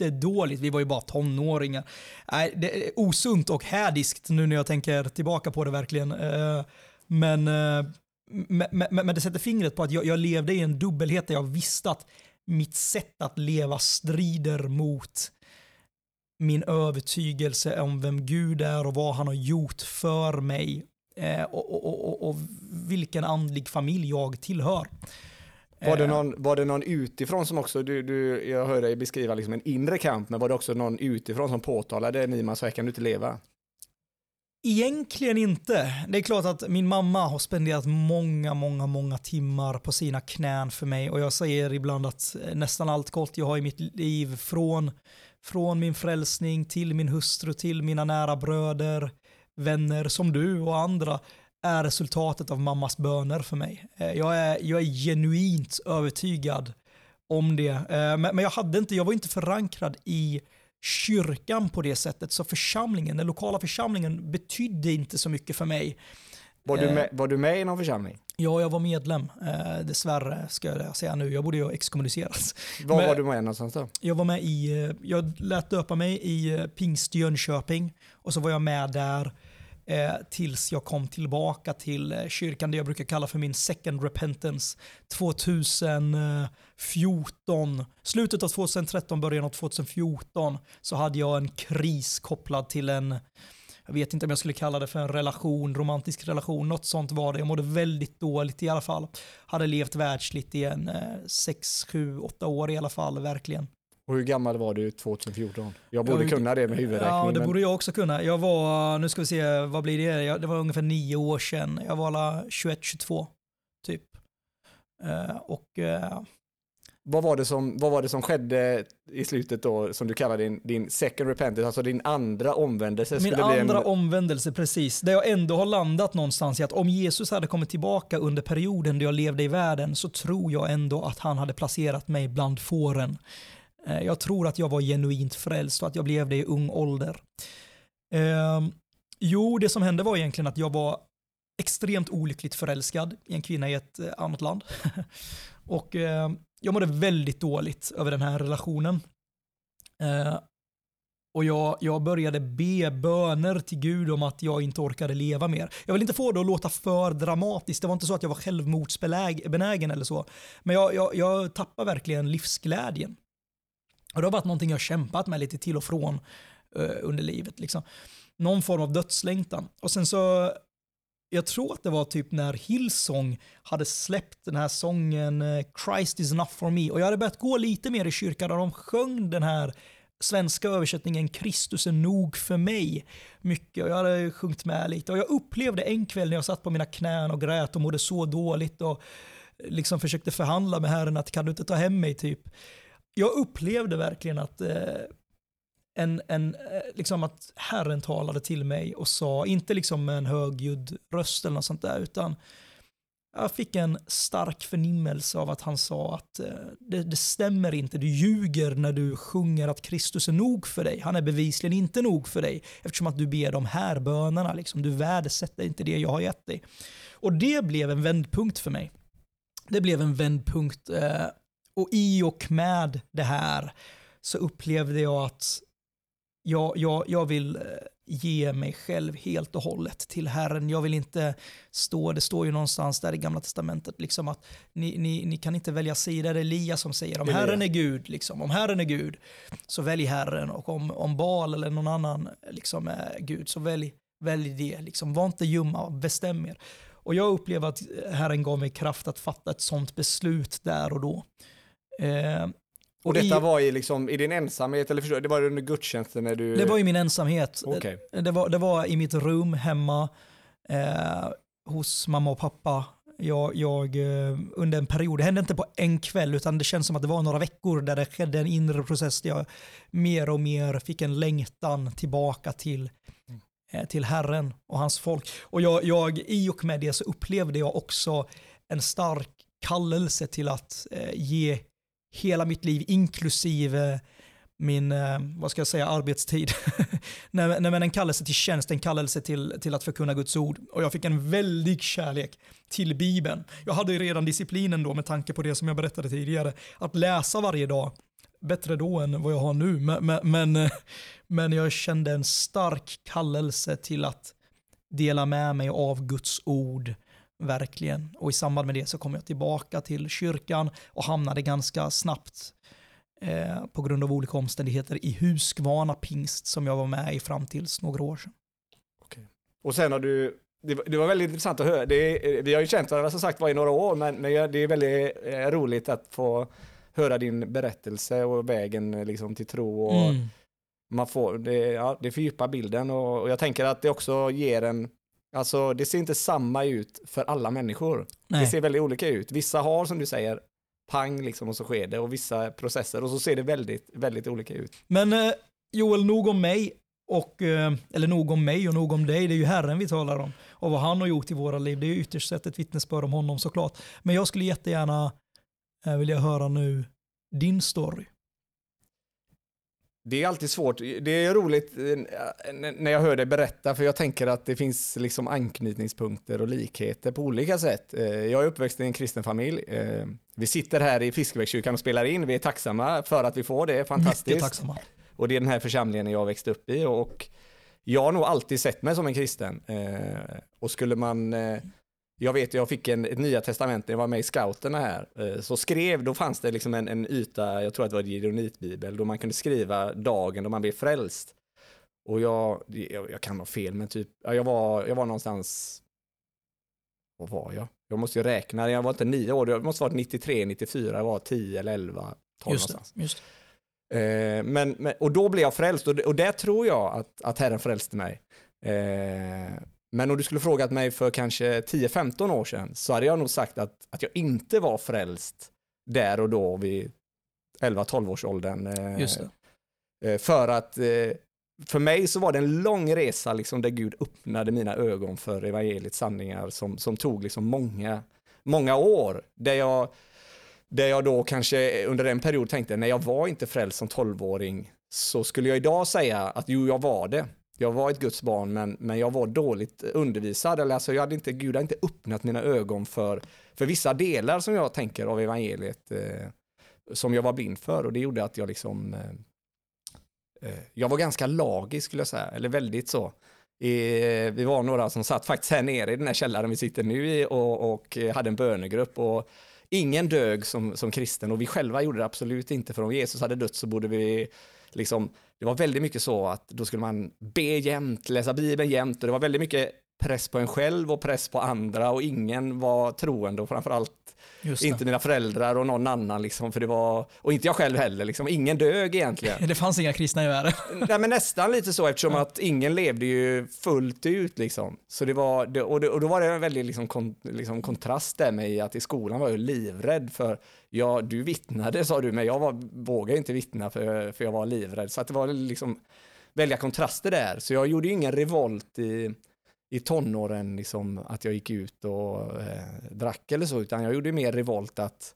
jättedåligt. Vi var ju bara tonåringar. Nej, det är osunt och hädiskt nu när jag tänker tillbaka på det verkligen. Eh, men, eh, men, men, men det sätter fingret på att jag, jag levde i en dubbelhet där jag visste att mitt sätt att leva strider mot min övertygelse om vem Gud är och vad han har gjort för mig och, och, och, och, och vilken andlig familj jag tillhör. Var det, Eh, någon, var det någon utifrån som också, du, du, jag hör dig beskriva liksom en inre kamp, men var det också någon utifrån som påtalade Niman, så här kan du inte leva? Egentligen inte. Det är klart att min mamma har spenderat många, många, många timmar på sina knän för mig och jag säger ibland att eh, nästan allt gott jag har i mitt liv från, från min frälsning till min hustru till mina nära bröder, vänner som du och andra är resultatet av mammas böner för mig. Eh, Jag är, jag är genuint övertygad om det. Eh, Men, jag, hade inte, jag var inte förankrad i kyrkan på det sättet, så församlingen, den lokala församlingen betydde inte så mycket för mig. Var, du Eh. med, var du med i någon församling? Ja, jag var medlem, eh, dessvärre ska jag säga nu. Jag borde ju ha exkommunicerats. Var Men- var du med någonstans då? Jag var med i, jag lät döpa mig i Pingst Jönköping och så var jag med där eh, tills jag kom tillbaka till eh, kyrkan, det jag brukar kalla för min second repentance 2014. Slutet av 2013, början av 2014 så hade jag en kris kopplad till en jag vet inte om jag skulle kalla det för en relation, romantisk relation, något sånt var det. Jag mådde väldigt dåligt i alla fall. Hade levt världsligt i en 6, 7, 8 år i alla fall, verkligen. Och hur gammal var du 2014? Jag borde Jag- kunna det med huvudräkning. Ja, det men- borde jag också kunna. Jag var, nu ska vi se, vad blir det? Jag- Det var ungefär nio år sedan. Jag var alla 21-22, typ. Eh, och eh, Vad var, det som, vad var det som skedde i slutet då, som du kallar din, din second repentance, alltså din andra omvändelse? min andra en, omvändelse, precis, där jag ändå har landat någonstans i att om Jesus hade kommit tillbaka under perioden då jag levde i världen så tror jag ändå att han hade placerat mig bland fåren. Eh, jag tror att jag var genuint frälst och att jag blev det i ung ålder. Eh, jo, det som hände var egentligen att jag var extremt olyckligt förälskad i en kvinna i ett eh, annat land. och eh, jag mådde väldigt dåligt över den här relationen. Eh, och jag, jag började be böner till Gud om att jag inte orkade leva mer. Jag vill inte få det att låta för dramatiskt. Det var inte så att jag var självmordsbenägen eller så. Men jag, jag, jag tappade verkligen livsglädjen. Och det har varit någonting jag kämpat med lite till och från eh, under livet. Liksom. Någon form av dödslängtan. Och sen så jag tror att det var typ när Hillsong hade släppt den här sången eh, Christ is enough for me och jag hade börjat gå lite mer i kyrkan och de sjöng den här svenska översättningen Kristus är nog för mig mycket och jag hade sjungit med lite och jag upplevde en kväll när jag satt på mina knän och grät och mådde så dåligt och eh, liksom försökte förhandla med Herren att kan du inte ta hem mig typ. Jag upplevde verkligen att eh, en, en, eh, liksom att Herren talade till mig och sa, inte liksom med en högljudd röst eller något sånt där, utan jag fick en stark förnimmelse av att han sa att eh, det, det, stämmer inte, du ljuger när du sjunger att Kristus är nog för dig. Han är bevisligen inte nog för dig eftersom att du ber de här bönerna. Liksom. Du värdesätter inte det jag har gett dig. Och det blev en vändpunkt för mig. Det blev en vändpunkt eh, och i och med det här så upplevde jag att jag, jag, jag vill eh, ge mig själv helt och hållet till Herren. Jag vill inte stå, det står ju någonstans där i gamla testamentet, liksom att ni, ni, ni kan inte välja sida. Det är Elias som säger om Elia. Herren är Gud, liksom, om Herren är Gud, så välj Herren. Och om, om Baal eller någon annan liksom, är Gud, så välj, välj det. Liksom. Var inte ljumma, bestäm er. Och jag upplever att Herren gav mig kraft att fatta ett sånt beslut där och då. Eh, och detta i, var i, liksom, i din ensamhet, eller förstår, det var under gudstjänsten när du... Det var i min ensamhet. Okay. Det, var, det var i mitt rum hemma eh, hos mamma och pappa. Jag, jag, eh, under en period, det hände inte på en kväll utan det känns som att det var några veckor där det skedde en inre process där jag mer och mer fick en längtan tillbaka till, eh, till Herren och hans folk. Och jag, jag, i och med det så upplevde jag också en stark kallelse till att eh, ge hela mitt liv, inklusive min, eh, vad ska jag säga, arbetstid. nej, men en kallelse till tjänst, en kallelse till, till att förkunna Guds ord. Och jag fick en väldig kärlek till Bibeln. Jag hade ju redan disciplinen då med tanke på det som jag berättade tidigare, att läsa varje dag. Bättre då än vad jag har nu, men, men, men, eh, men jag kände en stark kallelse till att dela med mig av Guds ord Verkligen. Och i samband med det så kom jag tillbaka till kyrkan och hamnade ganska snabbt eh, på grund av olika omständigheter i Huskvarna pingst som jag var med i fram tills några år sedan. Okay. Och sen har du, det var, det var väldigt intressant att höra, det, vi har ju känt varandra som sagt var i några år, men, men det är väldigt eh, roligt att få höra din berättelse och vägen eh, liksom, till tro. Och mm. man får, det, ja, det fördjupar bilden och, och jag tänker att det också ger en Alltså det ser inte samma ut för alla människor. Nej. Det ser väldigt olika ut. Vissa har som du säger pang liksom och så sker det och vissa processer och så ser det väldigt, väldigt olika ut. Men eh, Joel, nog om mig och, eh, eller nog om mig och nog om dig, det är ju Herren vi talar om. Och vad han har gjort i våra liv, det är ju ytterst sett ett vittnesbörd om honom såklart. Men jag skulle jättegärna eh, vilja höra nu din story. Det är alltid svårt. Det är roligt eh, när jag hör dig berätta, för jag tänker att det finns liksom anknytningspunkter och likheter på olika sätt. Eh, jag är uppväxt i en kristen familj. Eh, vi sitter här i Fiskebäckskyrkan och spelar in. Vi är tacksamma för att vi får det. Fantastiskt. Mycket tacksamma. Och det är den här församlingen jag växt upp i. Och jag har nog alltid sett mig som en kristen. Och skulle man jag vet, jag fick en, ett nya testament när jag var med i scouterna här. Eh, så skrev, då fanns det liksom en, en yta, jag tror att det var gideonitbibel, då man kunde skriva dagen då man blev frälst. Och jag, jag, jag kan ha fel, men typ, jag var, jag var någonstans, vad var jag? Jag måste ju räkna, jag var inte nio år, jag måste vara 93, 94, jag var 10 eller 11, 12 just någonstans. Det, just eh, men, men, och då blev jag frälst och, och där tror jag att, att Herren frälste mig. Eh, men om du skulle frågat mig för kanske 10-15 år sedan så hade jag nog sagt att, att jag inte var frälst där och då vid 11-12 års åldern. Eh. Eh, för att eh, för mig så var det en lång resa liksom, där Gud öppnade mina ögon för evangeliets sanningar som, som tog liksom många, många år. Där jag, där jag då kanske under en period tänkte, när jag var inte frälst som 12-åring så skulle jag idag säga att jo, jag var det jag var ett Guds barn men, men jag var dåligt undervisad. Eller alltså jag hade inte, Gud hade inte öppnat mina ögon för, för vissa delar som jag tänker av evangeliet eh, som jag var blind för. Och det gjorde att jag liksom eh, eh jag var ganska lagisk skulle jag säga, eller väldigt så. Eh, vi var några som satt faktiskt här nere i den här källaren vi sitter nu i och, och hade en bönegrupp. Och ingen dög som, som kristen. Och vi själva gjorde det absolut inte. För om Jesus hade dött så borde vi liksom det var väldigt mycket så att då skulle man be jämt, läsa Bibeln jämt och det var väldigt mycket press på en själv och press på andra och ingen var troende och framförallt inte mina föräldrar och någon annan liksom, för det var, och inte jag själv heller liksom, ingen dög egentligen. Det fanns inga kristna i världen. Nej men nästan lite så eftersom att ingen levde ju fullt ut liksom. Så det var, och, det, och då var det en väldigt liksom, kon, liksom, kontrast där med att i skolan var jag livrädd för, ja du vittnade sa du, men jag var, vågade inte vittna för, för jag var livrädd. Så att det var liksom välja kontraster där. Så jag gjorde ju ingen revolt i, i tonåren, liksom, att jag gick ut och eh, drack eller så, utan jag gjorde mer revolt att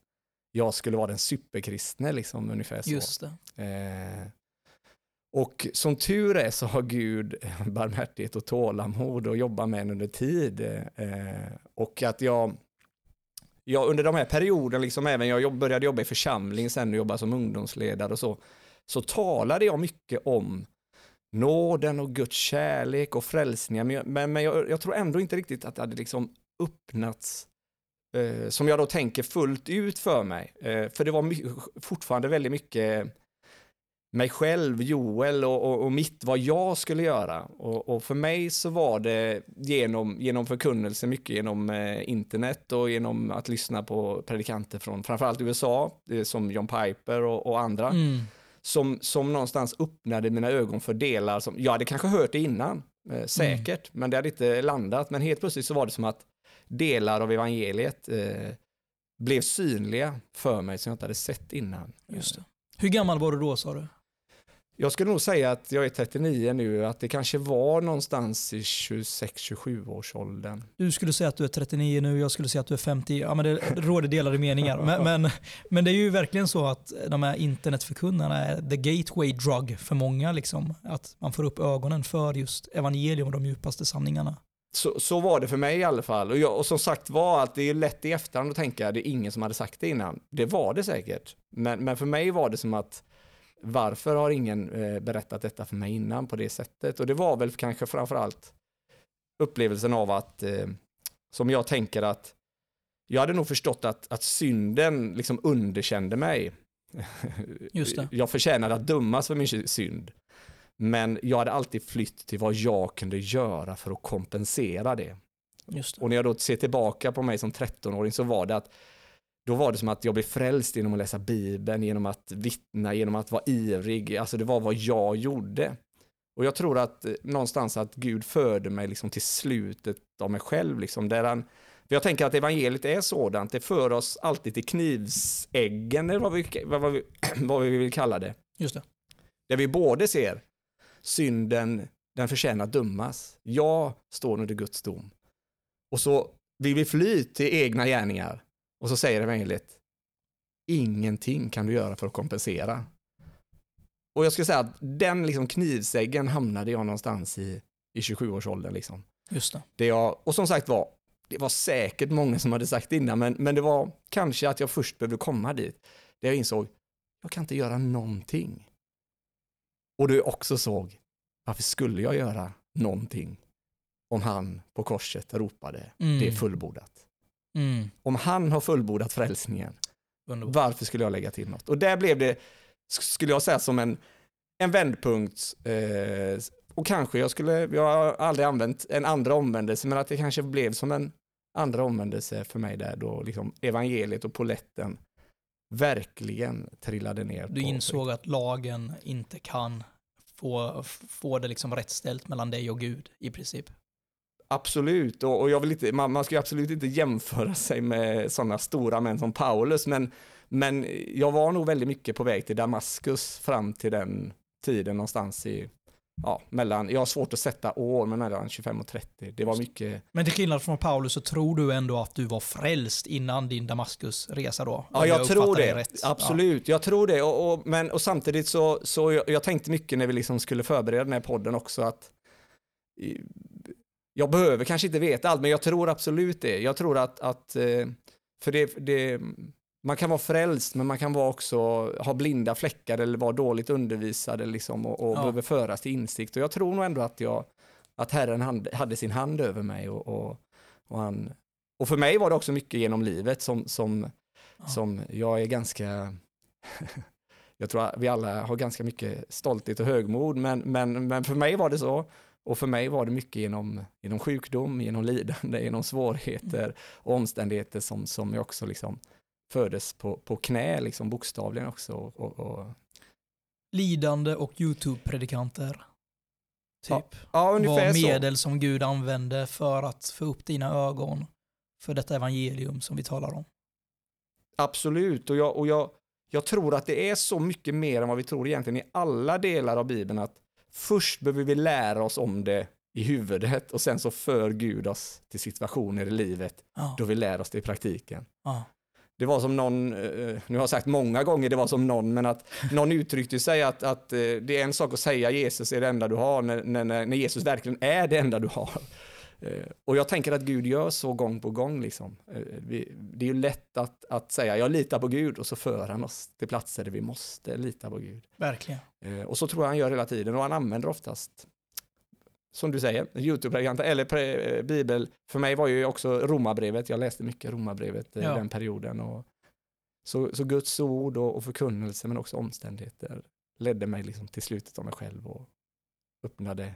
jag skulle vara den superkristne, liksom, ungefär så. Just. Eh, och som tur är så har Gud barmhärtighet och tålamod och jobbar med en under tid. Eh, och att jag, jag under de här perioderna, liksom även jag jobb, började jobba i församling sen och jobba som ungdomsledare och så, så talade jag mycket om nåden och Guds kärlek och frälsningar, Men, men, men jag, jag, tror ändå inte riktigt att det hade liksom öppnats eh, som jag då tänker fullt ut för mig. Eh, för det var my fortfarande väldigt mycket mig själv, Joel och, och, och, mitt, vad jag skulle göra. Och, och, för mig så var det genom, genom förkunnelse, mycket genom eh, internet och genom att lyssna på predikanter från framförallt USA, eh, som John Piper och, och andra. Mm som, som någonstans öppnade mina ögon för delar som, jag hade kanske hört det innan, eh, säkert, mm. men det hade inte landat. Men helt plötsligt så var det som att delar av evangeliet eh, blev synliga för mig som jag inte hade sett innan. Just det. Hur gammal var du då sa du? Jag skulle nog säga att jag är 39 nu, att det kanske var någonstans i 26-27 års åldern. Du skulle säga att du är 39 nu, jag skulle säga att du är 50. Ja, men det råder delade meningar. Men, men, men, det är ju verkligen så att de här internetförkunnarna är the gateway drug för många. Liksom. Att man får upp ögonen för just evangelium och de djupaste sanningarna. Så, så var det för mig i alla fall. Och, jag, och som sagt var att det är lätt i efterhand att tänka att det är ingen som hade sagt det innan. Det var det säkert. Men, men för mig var det som att varför har ingen eh, berättat detta för mig innan på det sättet? Och det var väl kanske framförallt upplevelsen av att, eh, som jag tänker att, jag hade nog förstått att, att synden liksom underkände mig. Just det. Jag förtjänade att dömas för min synd. Men jag hade alltid flytt till vad jag kunde göra för att kompensera det. det. Och när jag då ser tillbaka på mig som 13-åring så var det att då var det som att jag blev frälst genom att läsa Bibeln, genom att vittna, genom att vara ivrig. Alltså det var vad jag gjorde. Och jag tror att eh, någonstans att Gud förde mig liksom till slutet av mig själv. Liksom, där han, för jag tänker att evangeliet är sådant, det för oss alltid till knivsäggen, eller vad vi, vad, vi, vad vi vill kalla det. Just det. Där vi både ser synden, den förtjänar att dömas. Jag står under Guds dom. Och så vill vi fly till egna gärningar. Och så säger evangeliet, ingenting kan du göra för att kompensera. Och jag skulle säga att den liksom knivsäggen hamnade jag någonstans i, i 27-årsåldern. Liksom. Just det. det jag, och som sagt var, det var säkert många som hade sagt innan, men, men det var kanske att jag först behövde komma dit. Där jag insåg, jag kan inte göra någonting. Och jag också såg, varför skulle jag göra någonting om han på korset ropade, mm. det är fullbordat. Mm. Om han har fullbordat frälsningen, Underbar. varför skulle jag lägga till något? Och där blev det, skulle jag säga, som en, en vändpunkt. Eh, och kanske jag skulle, jag har aldrig använt en andra omvändelse, men att det kanske blev som en andra omvändelse för mig där då liksom evangeliet och poletten verkligen trillade ner. Du insåg att lagen inte kan få, få det liksom rättställt mellan dig och Gud i princip? Absolut, och, och jag vill inte, man, man ska absolut inte jämföra sig med sådana stora män som Paulus, men, men jag var nog väldigt mycket på väg till Damaskus fram till den tiden någonstans i, ja, mellan, jag har svårt att sätta år, men mellan 25 och 30. Det var mycket. Men till skillnad från Paulus så tror du ändå att du var frälst innan din Damaskusresa då? Ja, jag, jag tror det. Absolut, ja. jag tror det. Och, och, men, och samtidigt så, så jag, jag tänkte mycket när vi liksom skulle förbereda den här podden också att jag behöver kanske inte veta allt, men jag tror absolut det. Jag tror att, att eh, för det, det, man kan vara frälst, men man kan vara också ha blinda fläckar eller vara dåligt undervisad liksom, och, och ja. behöver föras till insikt. Och jag tror nog ändå att, jag, att Herren hade sin hand över mig. Och, och, och, han, och för mig var det också mycket genom livet som, som, ja. som jag är ganska jag tror att vi alla har ganska mycket stolthet och högmod, men, men, men för mig var det så Och för mig var det mycket genom, genom sjukdom, genom lidande, genom svårigheter och omständigheter som, som jag också liksom föddes på, på knä, liksom bokstavligen också. Och, och. Lidande och YouTube-predikanter. Typ. Ja, ja var medel så. som Gud använde för att få upp dina ögon för detta evangelium som vi talar om. Absolut, och jag, och jag, jag tror att det är så mycket mer än vad vi tror egentligen i alla delar av Bibeln att först behöver vi lära oss om det i huvudet och sen så för Gud oss till situationer i livet ja. då vi lär oss det i praktiken. Ja. Det var som någon, eh, nu har jag sagt många gånger det var som någon, men att någon uttryckte sig att, att eh, det är en sak att säga Jesus är det enda du har när, när, när Jesus verkligen är det enda du har. Eh, och jag tänker att Gud gör så gång på gång. Liksom. Det är ju lätt att, att säga jag litar på Gud och så för han oss till platser där vi måste lita på Gud. Verkligen. Och så tror jag han gör hela tiden och han använder oftast som du säger, YouTube-predikanter eller bibel. För mig var ju också romabrevet, jag läste mycket romabrevet i ja. den perioden. Och så, så Guds ord och, och förkunnelse men också omständigheter ledde mig liksom till slutet av mig själv och öppnade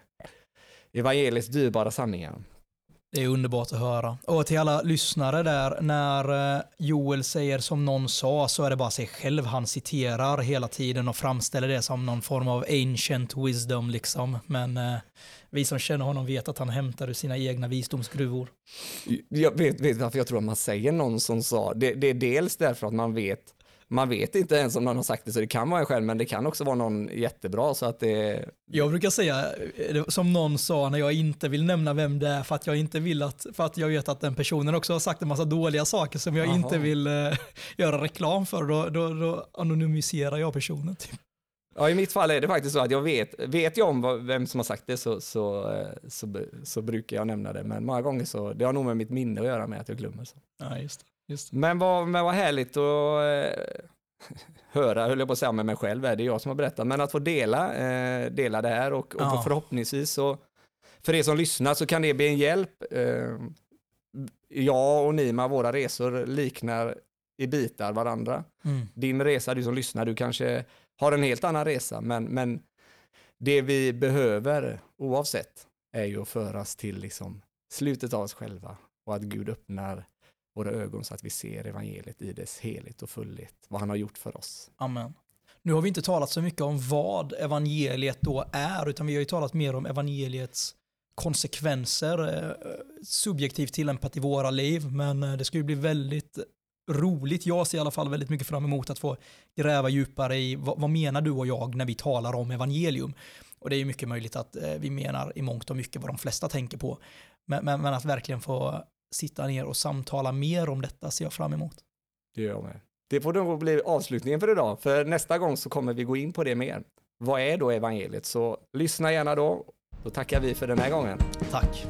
evangeliets dyrbara sanningar. Det är underbart att höra. Och till alla lyssnare där, när eh, Joel säger som någon sa så är det bara sig själv han citerar hela tiden och framställer det som någon form av ancient wisdom liksom. Men eh, vi som känner honom vet att han hämtar ur sina egna visdomsgruvor. Jag vet, vet varför jag tror att man säger någon som sa, det, det är dels därför att man vet man vet inte ens om någon har sagt det, så det kan vara en själv, men det kan också vara någon jättebra. Så att det... Jag brukar säga, som någon sa när jag inte vill nämna vem det är, för att jag inte vill att, för att jag vet att den personen också har sagt en massa dåliga saker som jag Aha. inte vill uh, göra reklam för, då, då, då anonymiserar jag personen. Typ. Ja, i mitt fall är det faktiskt så att jag vet, vet jag om vem som har sagt det så, så, eh, så, så, brukar jag nämna det, men många gånger så, det har nog med mitt minne att göra med att jag glömmer. Så. Ja, just det. Men, vad, men vad härligt att eh, höra, höll jag på att säga med mig själv, är det jag som har berättat, men att få dela, eh, dela det här och, och ja. förhoppningsvis så, för er som lyssnar så kan det bli en hjälp. Eh, jag och Nima, våra resor liknar i bitar varandra. Mm. Din resa, du som lyssnar, du kanske har en helt annan resa, men, men det vi behöver oavsett är ju att föras till liksom slutet av oss själva och att Gud öppnar våra ögon så att vi ser evangeliet i dess helhet och fullhet, vad han har gjort för oss. Amen. Nu har vi inte talat så mycket om vad evangeliet då är, utan vi har ju talat mer om evangeliets konsekvenser, eh, subjektivt tillämpat i våra liv, men eh, det ska ju bli väldigt roligt. Jag ser i alla fall väldigt mycket fram emot att få gräva djupare i vad, vad menar du och jag när vi talar om evangelium? Och det är ju mycket möjligt att eh, vi menar i mångt och mycket vad de flesta tänker på. Men, men, men, att verkligen få sitta ner och samtala mer om detta ser jag fram emot. Det gör jag med. Det får nog bli avslutningen för idag, för nästa gång så kommer vi gå in på det mer. Vad är då evangeliet? Så lyssna gärna då. Då tackar vi för den här gången. Tack.